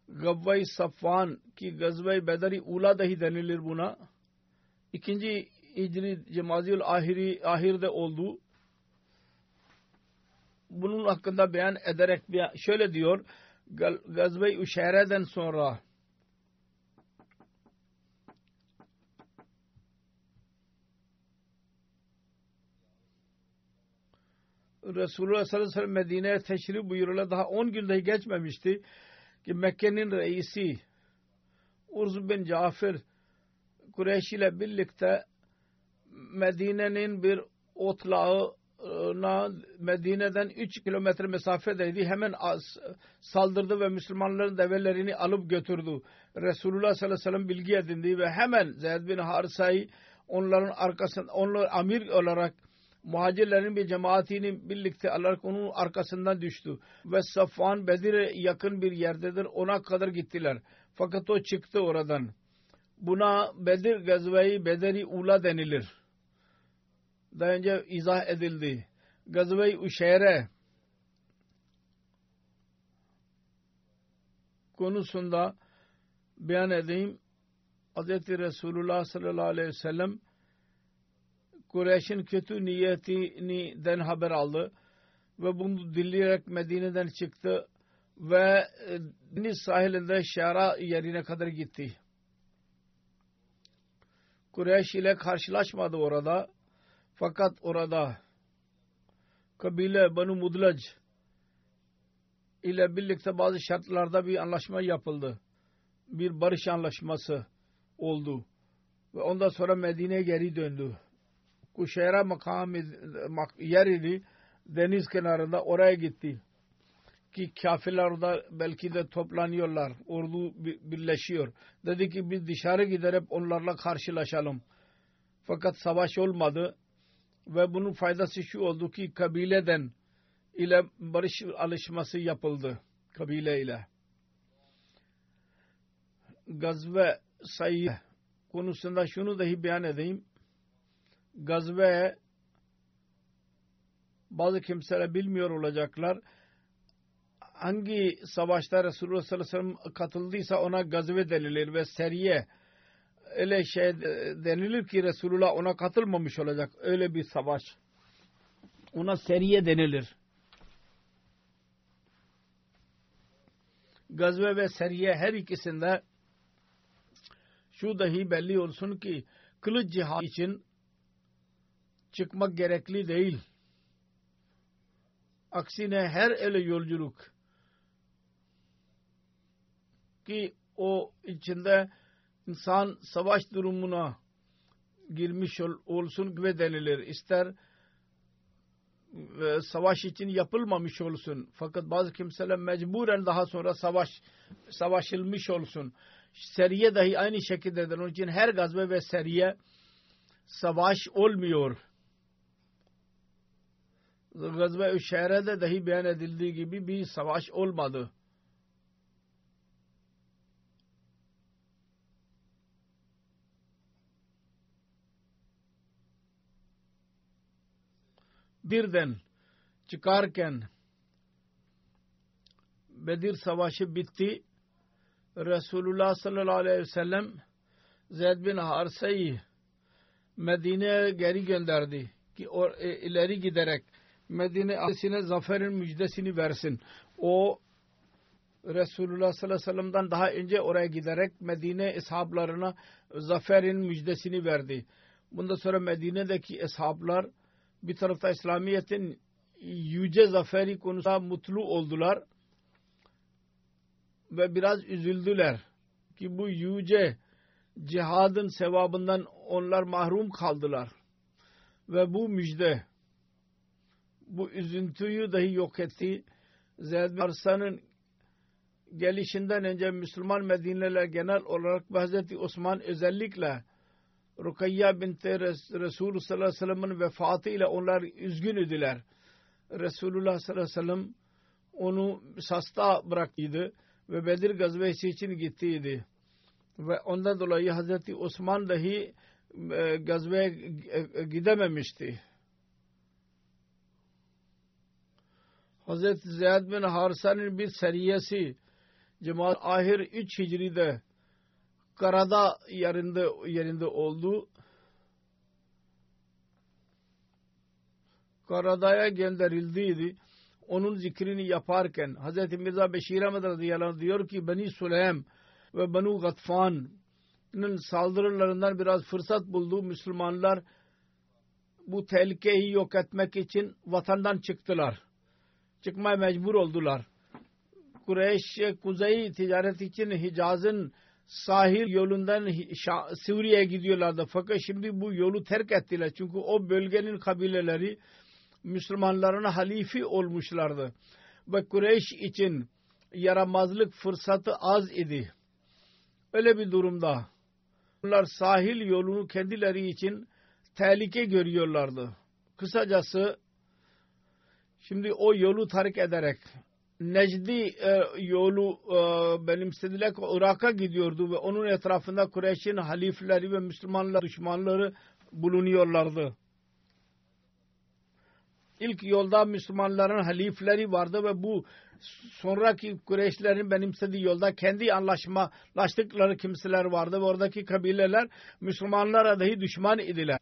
Gavvay Safvan ki Gazvay Bedari Ula dahi denilir buna. İkinci Hicri Cemaziyül Ahiri, Ahir'de oldu. Bunun hakkında beyan ederek şöyle diyor. Gazve-i Üşere'den sonra Resulullah sallallahu aleyhi ve sellem Medine'ye teşrif buyurula daha 10 gün dahi geçmemişti ki Mekke'nin reisi Urz bin Cafer Kureyş ile birlikte Medine'nin bir otlağına Medine'den 3 kilometre mesafedeydi. Hemen saldırdı ve Müslümanların develerini alıp götürdü. Resulullah sallallahu aleyhi ve sellem bilgi edindi ve hemen Zeyd bin Harisa'yı onların arkasında onlar amir olarak muhacirlerin bir cemaatini birlikte alarak onun arkasından düştü. Ve Safvan Bedir'e yakın bir yerdedir. Ona kadar gittiler. Fakat o çıktı oradan. Buna Bedir gazveyi Bederi Ula denilir. Daha önce izah edildi. Gazve-i Uşeyre konusunda beyan edeyim. Hz. Resulullah sallallahu aleyhi ve sellem Kureyş'in kötü niyetinden haber aldı ve bunu dinleyerek Medine'den çıktı ve e, deniz sahilinde Şara yerine kadar gitti. Kureyş ile karşılaşmadı orada. Fakat orada kabile Banu Mudlac ile birlikte bazı şartlarda bir anlaşma yapıldı. Bir barış anlaşması oldu. Ve ondan sonra Medine'ye geri döndü. Kuşeyra makam yer idi. Deniz kenarında oraya gitti. Ki kafirler orada belki de toplanıyorlar. Ordu birleşiyor. Dedi ki biz dışarı giderek onlarla karşılaşalım. Fakat savaş olmadı. Ve bunun faydası şu oldu ki kabileden ile barış alışması yapıldı. Kabile ile. Gazve sayı konusunda şunu dahi beyan edeyim gazve bazı kimseler bilmiyor olacaklar. Hangi savaşta Resulullah sallallahu aleyhi ve sellem katıldıysa ona gazve denilir ve seriye öyle şey denilir ki Resulullah ona katılmamış olacak. Öyle bir savaş. Ona seriye denilir. Gazve ve seriye her ikisinde şu dahi belli olsun ki kılıç cihad için çıkmak gerekli değil. Aksine her ele yolculuk ki o içinde insan savaş durumuna girmiş ol, olsun gibi denilir. İster e, savaş için yapılmamış olsun. Fakat bazı kimseler mecburen daha sonra savaş savaşılmış olsun. Seriye dahi aynı şekildedir. Onun için her gazve ve seriye savaş olmuyor. Gazve-i dahi beyan edildiği gibi bir savaş olmadı. birden çıkarken Bedir Savaşı bitti. Resulullah sallallahu aleyhi ve sellem Zeyd bin Harsa'yı Medine'ye geri gönderdi ki o, e, ileri giderek Medine ailesine zaferin müjdesini versin. O Resulullah sallallahu aleyhi ve sellem'den daha önce oraya giderek Medine eshablarına zaferin müjdesini verdi. Bundan sonra Medine'deki eshablar bir tarafta İslamiyet'in yüce zaferi konusunda mutlu oldular ve biraz üzüldüler ki bu yüce cihadın sevabından onlar mahrum kaldılar ve bu müjde bu üzüntüyü dahi yok etti. Zeyd Arsa'nın gelişinden önce Müslüman Medine'ler genel olarak Hz. Osman özellikle Rukayya binti Resulü sallallahu aleyhi ve sellem'in vefatı ile onlar üzgün idiler. Resulullah sallallahu aleyhi ve sellem onu sasta bıraktıydı ve Bedir gazvesi için gittiydi. Ve ondan dolayı Hazreti Osman dahi e, gazveye gidememişti. Hazreti Zeyd bin Harsa'nın bir seriyesi Cemal Ahir 3 Hicri'de karada yerinde yerinde oldu. Karadaya gönderildiydi. Onun zikrini yaparken Hz. Mirza Beşir Ahmet radıyallahu diyor ki Beni Süleym ve Benu Gatfan'ın saldırılarından biraz fırsat buldu. Müslümanlar bu tehlikeyi yok etmek için vatandan çıktılar. Çıkmaya mecbur oldular. Kureyş kuzey ticaret için Hicaz'ın sahil yolundan Suriye'ye gidiyorlardı. Fakat şimdi bu yolu terk ettiler. Çünkü o bölgenin kabileleri Müslümanların halifi olmuşlardı. Ve Kureyş için yaramazlık fırsatı az idi. Öyle bir durumda onlar sahil yolunu kendileri için tehlike görüyorlardı. Kısacası şimdi o yolu terk ederek Necdi e, yolu e, benimsediler Irak'a gidiyordu ve onun etrafında Kureyş'in halifleri ve Müslümanlar düşmanları bulunuyorlardı. İlk yolda Müslümanların halifleri vardı ve bu sonraki Kureyşlerin benimsediği yolda kendi anlaşmalaştıkları kimseler vardı ve oradaki kabileler Müslümanlara dahi düşman idiler.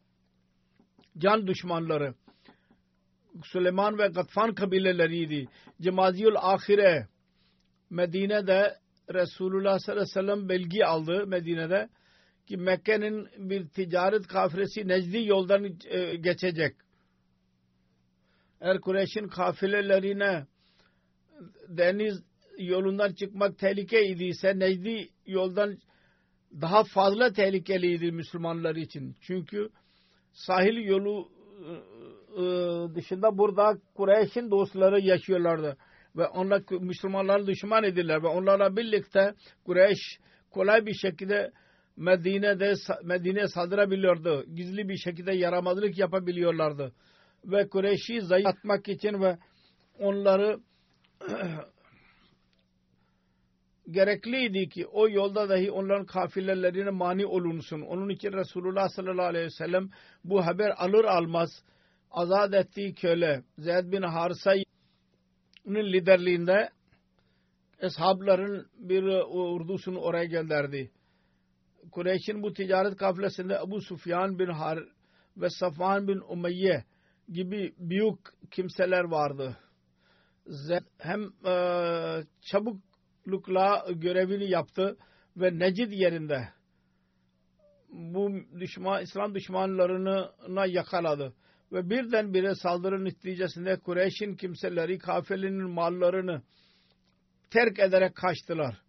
Can düşmanları. Süleyman ve Gatfan kabileleriydi. Cemaziyül Ahire Medine'de Resulullah sallallahu aleyhi ve sellem belge aldı Medine'de ki Mekke'nin bir ticaret kafiresi Necdi yoldan e, geçecek. Eğer Kureyş'in kafilelerine deniz yolundan çıkmak tehlike idiyse Necdi yoldan daha fazla tehlikeliydi Müslümanlar için. Çünkü sahil yolu dışında burada Kureyş'in dostları yaşıyorlardı. Ve onlar Müslümanlar düşman idiler ve onlarla birlikte Kureyş kolay bir şekilde Medine'de Medine'ye saldırabiliyordu. Gizli bir şekilde yaramazlık yapabiliyorlardı. Ve Kureyş'i zayıf atmak için ve onları gerekliydi ki o yolda dahi onların kafilelerine mani olunsun. Onun için Resulullah sallallahu aleyhi ve sellem bu haber alır almaz azat ettiği köle Zeyd bin Harsa'nın liderliğinde eshabların bir ordusunu oraya gönderdi. Kureyş'in bu ticaret kafilesinde Abu Sufyan bin Har ve Safan bin Umayye gibi büyük kimseler vardı. Zeyd hem e, çabuklukla görevini yaptı ve Necid yerinde bu düşman, İslam düşmanlarına yakaladı ve birdenbire saldırı neticesinde Kureyş'in kimseleri kafilenin mallarını terk ederek kaçtılar.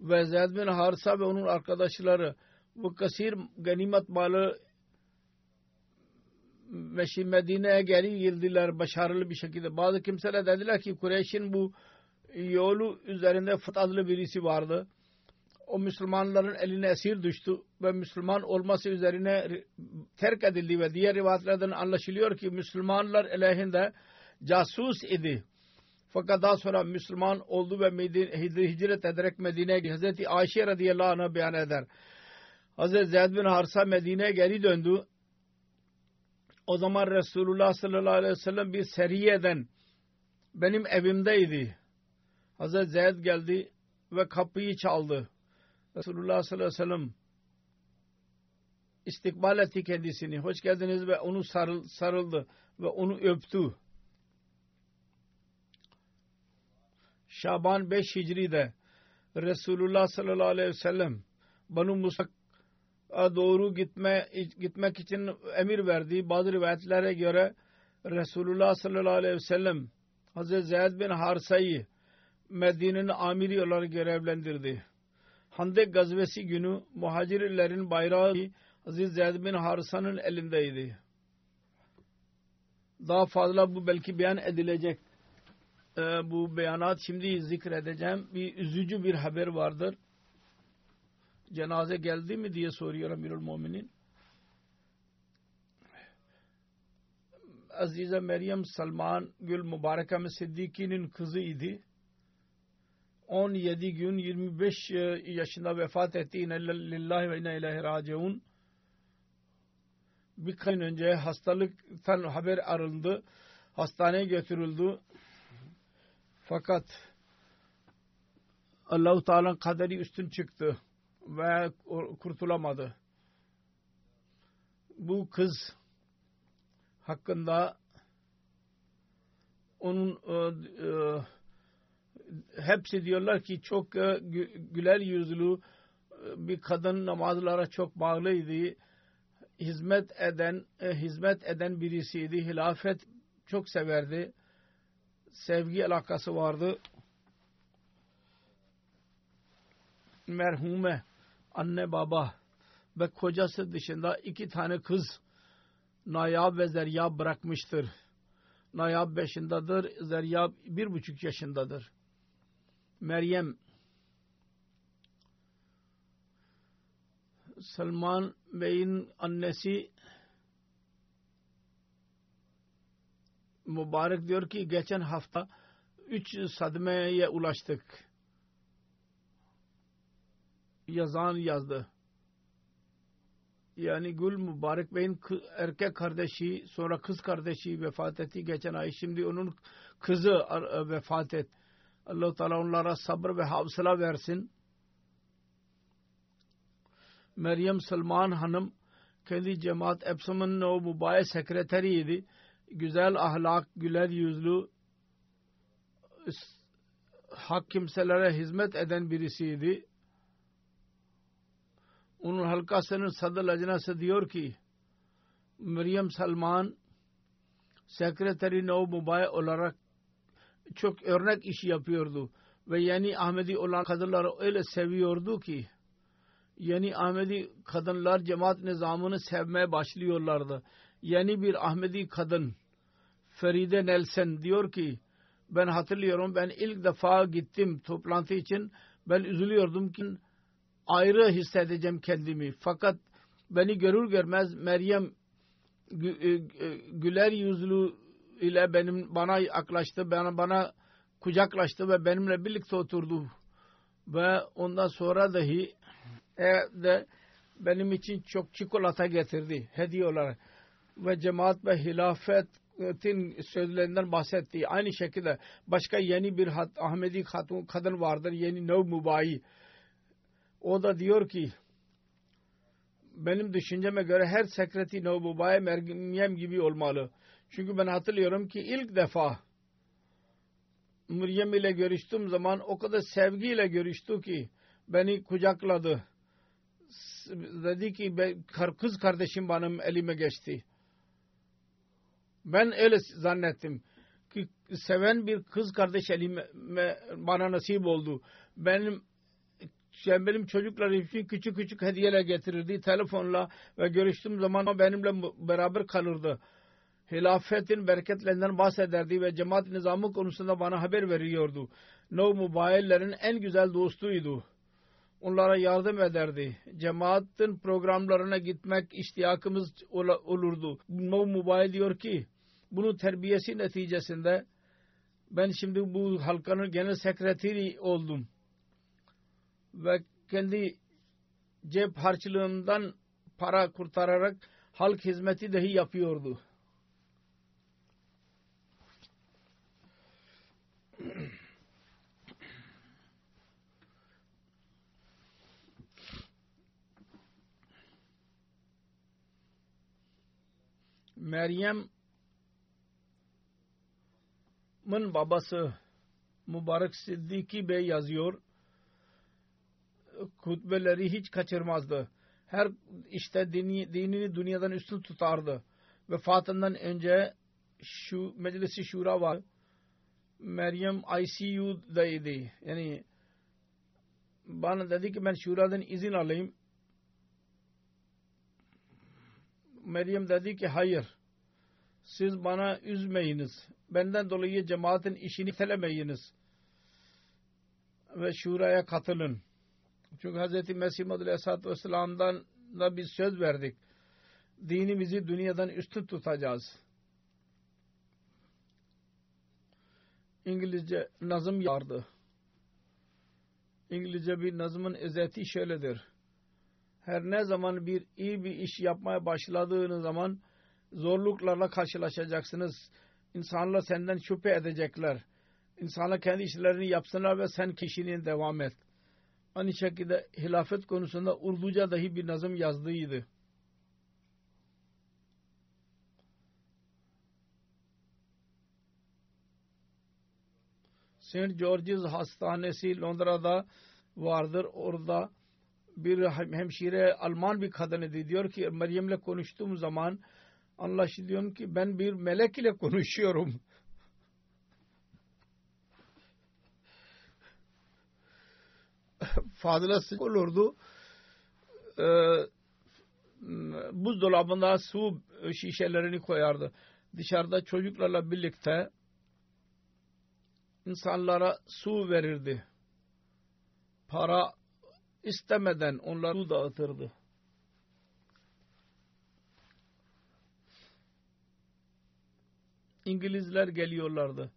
Ve Zeyd bin Harsa ve onun arkadaşları bu kasir ganimet malı Meşi Medine'ye geri girdiler başarılı bir şekilde. Bazı kimseler dediler ki Kureyş'in bu yolu üzerinde Fıt adlı birisi vardı. O Müslümanların eline esir düştü ve Müslüman olması üzerine terk edildi ve diğer rivayetlerden anlaşılıyor ki Müslümanlar aleyhinde casus idi. Fakat daha sonra Müslüman oldu ve Medine, hicret ederek Medine'ye. Hazreti Ayşe radıyallahu anh'a beyan eder. Hazreti Zeyd bin Harsa Medine'ye geri döndü. O zaman Resulullah sallallahu aleyhi ve sellem bir seriyeden benim evimdeydi. Hazreti Zeyd geldi ve kapıyı çaldı. Resulullah sallallahu aleyhi ve sellem istikbal etti kendisini. Hoş geldiniz ve onu sarıl, sarıldı ve onu öptü. Şaban 5 Hicri'de Resulullah sallallahu aleyhi ve sellem Banu Musak'a doğru gitme, gitmek için emir verdi. Bazı rivayetlere göre Resulullah sallallahu aleyhi ve sellem Hazreti Zeyd bin Harsa'yı Medine'nin amiri olarak görevlendirdi. Handek gazvesi günü muhacirlerin bayrağı Aziz Zeyd bin Harsa'nın elindeydi. Daha fazla bu belki beyan edilecek e, bu beyanat şimdi zikredeceğim. Bir üzücü bir haber vardır. Cenaze geldi mi diye soruyor Amirul Muminin. Azize Meryem Salman Gül Mübareke Siddiki'nin kızı idi. 17 gün 25 e, yaşında vefat etti. İnne lillahi ve inne ilahi raciun. Bir gün önce hastalıktan haber arıldı. Hastaneye götürüldü. Fakat Allahu Teala'nın kaderi üstün çıktı ve kurtulamadı. Bu kız hakkında onun e, e, hepsi diyorlar ki çok e, güler yüzlü e, bir kadın namazlara çok bağlıydı. Hizmet eden e, hizmet eden birisiydi. Hilafet çok severdi. Sevgi alakası vardı. Merhume anne baba ve kocası dışında iki tane kız Nayab ve Zeryab bırakmıştır. Nayab beşindadır, Zeryab bir buçuk yaşındadır. Meryem Salman Bey'in annesi mübarek diyor ki geçen hafta üç sadmeye ulaştık. Yazan yazdı. Yani Gül Mübarek Bey'in erkek kardeşi sonra kız kardeşi vefat etti geçen ay. Şimdi onun kızı vefat etti allah Teala onlara sabır ve havsala versin. Meryem Salman Hanım kendi cemaat Epsom'un o mübarek sekreteriydi. Güzel ahlak, güler yüzlü, hak kimselere hizmet eden birisiydi. Onun halkasının sadır lajnası diyor ki Meryem Salman sekreteri no mübarek olarak çok örnek işi yapıyordu. Ve yani Ahmedi olan kadınları öyle seviyordu ki yani Ahmedi kadınlar cemaat nizamını sevmeye başlıyorlardı. Yani bir Ahmedi kadın Feride Nelson diyor ki ben hatırlıyorum ben ilk defa gittim toplantı için ben üzülüyordum ki ayrı hissedeceğim kendimi. Fakat beni görür görmez Meryem e, güler yüzlü ile benim bana yaklaştı, bana, bana kucaklaştı ve benimle birlikte oturdu. Ve ondan sonra dahi evde benim için çok çikolata getirdi hediye olarak. Ve cemaat ve hilafetin sözlerinden bahsetti. Aynı şekilde başka yeni bir Ahmedi hatun, kadın vardır. Yeni Nev Mubayi. O da diyor ki benim düşünceme göre her sekreti Nev Mubayi Meryem gibi olmalı. Çünkü ben hatırlıyorum ki ilk defa Meryem ile görüştüğüm zaman o kadar sevgiyle görüştü ki beni kucakladı. Dedi ki kız kardeşim benim elime geçti. Ben öyle zannettim ki seven bir kız kardeş elime bana nasip oldu. Benim yani benim çocuklarım için küçük küçük hediyeler getirirdi telefonla ve görüştüğüm zaman benimle beraber kalırdı. Hilafetin bereketlerinden bahsederdi ve cemaat nizamı konusunda bana haber veriyordu. No Mobile'lerin en güzel dostuydu. Onlara yardım ederdi. Cemaatin programlarına gitmek iştiyakımız olurdu. No Mobile diyor ki bunun terbiyesi neticesinde ben şimdi bu halkanın genel sekreteri oldum. Ve kendi cep harçlığımdan para kurtararak halk hizmeti dahi yapıyordu. Meryem'in babası Mübarek Siddiki Bey yazıyor. Kutbeleri hiç kaçırmazdı. Her işte dini, dinini dünyadan üstün tutardı. Vefatından önce şu meclisi şura var. Meryem ICU'daydı. Yani bana dedi ki ben şuradan izin alayım. Meryem dedi ki hayır siz bana üzmeyiniz. Benden dolayı cemaatin işini telemeyiniz. Ve şuraya katılın. Çünkü Hz. Mesih Aleyhisselatü Vesselam'dan da biz söz verdik. Dinimizi dünyadan üstün tutacağız. İngilizce nazım vardı. İngilizce bir nazımın özeti şöyledir. Her ne zaman bir iyi bir iş yapmaya başladığınız zaman zorluklarla karşılaşacaksınız. İnsanlar senden şüphe edecekler. İnsanlar kendi işlerini yapsınlar ve sen kişinin devam et. Aynı şekilde hilafet konusunda Urduca dahi bir nazım yazdığıydı. St. George's Hastanesi Londra'da vardır. Orada bir hemşire Alman bir kadın idi. Diyor ki Meryem'le konuştuğum zaman anlaşılıyor ki ben bir melek ile konuşuyorum. Fazlası olurdu. Ee, buzdolabında su şişelerini koyardı. Dışarıda çocuklarla birlikte insanlara su verirdi. Para istemeden onlara su dağıtırdı. İngilizler geliyorlardı.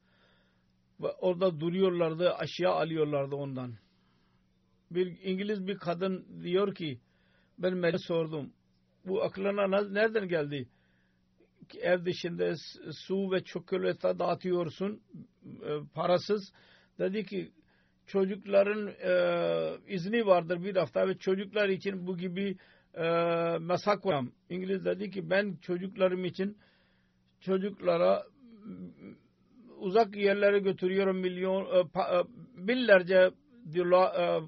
Ve orada duruyorlardı, aşağı alıyorlardı ondan. Bir İngiliz bir kadın diyor ki, ben Meri sordum. Bu aklına nereden geldi? Ev dışında su ve çikolata dağıtıyorsun e, parasız. Dedi ki çocukların e, izni vardır bir hafta ve çocuklar için bu gibi e, masak koyam. İngiliz dedi ki ben çocuklarım için çocuklara uzak yerlere götürüyorum milyon e, e, binlerce dolar,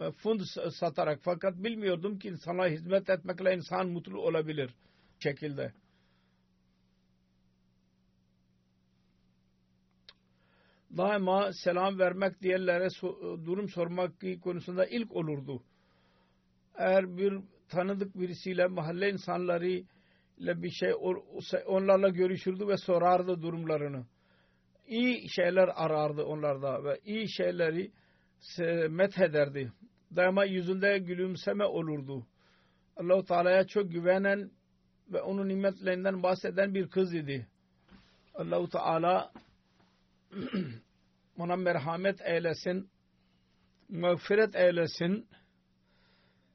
e, fund satarak fakat bilmiyordum ki sana hizmet etmekle insan mutlu olabilir şekilde. Daima selam vermek diğerlere durum sormak konusunda ilk olurdu. Eğer bir tanıdık birisiyle mahalle insanları ile bir şey onlarla görüşürdü ve sorardı durumlarını. İyi şeyler arardı onlarda ve iyi şeyleri methederdi. Daima yüzünde gülümseme olurdu. Allah-u Teala'ya çok güvenen ve onun nimetlerinden bahseden bir kız idi. Allah-u Teala ona merhamet eylesin, mağfiret eylesin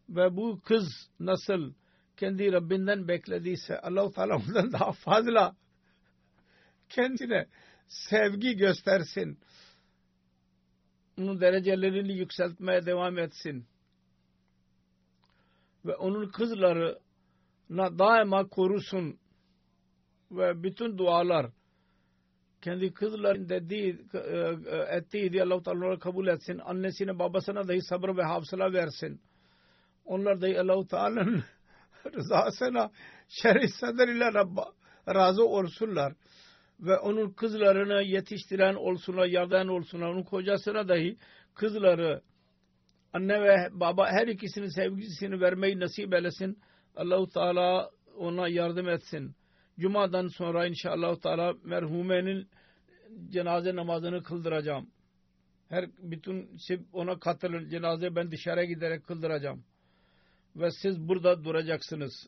ve bu kız nasıl kendi Rabbinden beklediyse Allah-u Teala ondan daha fazla kendine sevgi göstersin. Onun derecelerini yükseltmeye devam etsin. Ve onun kızlarına daima korusun. Ve bütün dualar kendi kızların dediği e, e, ettiği diye Allah-u Teala kabul etsin. Annesine babasına dahi sabır ve hafıza versin. Onlar dahi Allah-u Teala'nın rızasına şerif sadr ile razı olsunlar ve onun kızlarını yetiştiren olsunlar, yardan olsunlar, onun kocasına dahi kızları anne ve baba her ikisinin sevgisini vermeyi nasip eylesin. Allahu Teala ona yardım etsin. Cuma'dan sonra inşallah Teala merhumenin cenaze namazını kıldıracağım. Her bütün şey ona katılın. Cenaze ben dışarı giderek kıldıracağım. Ve siz burada duracaksınız.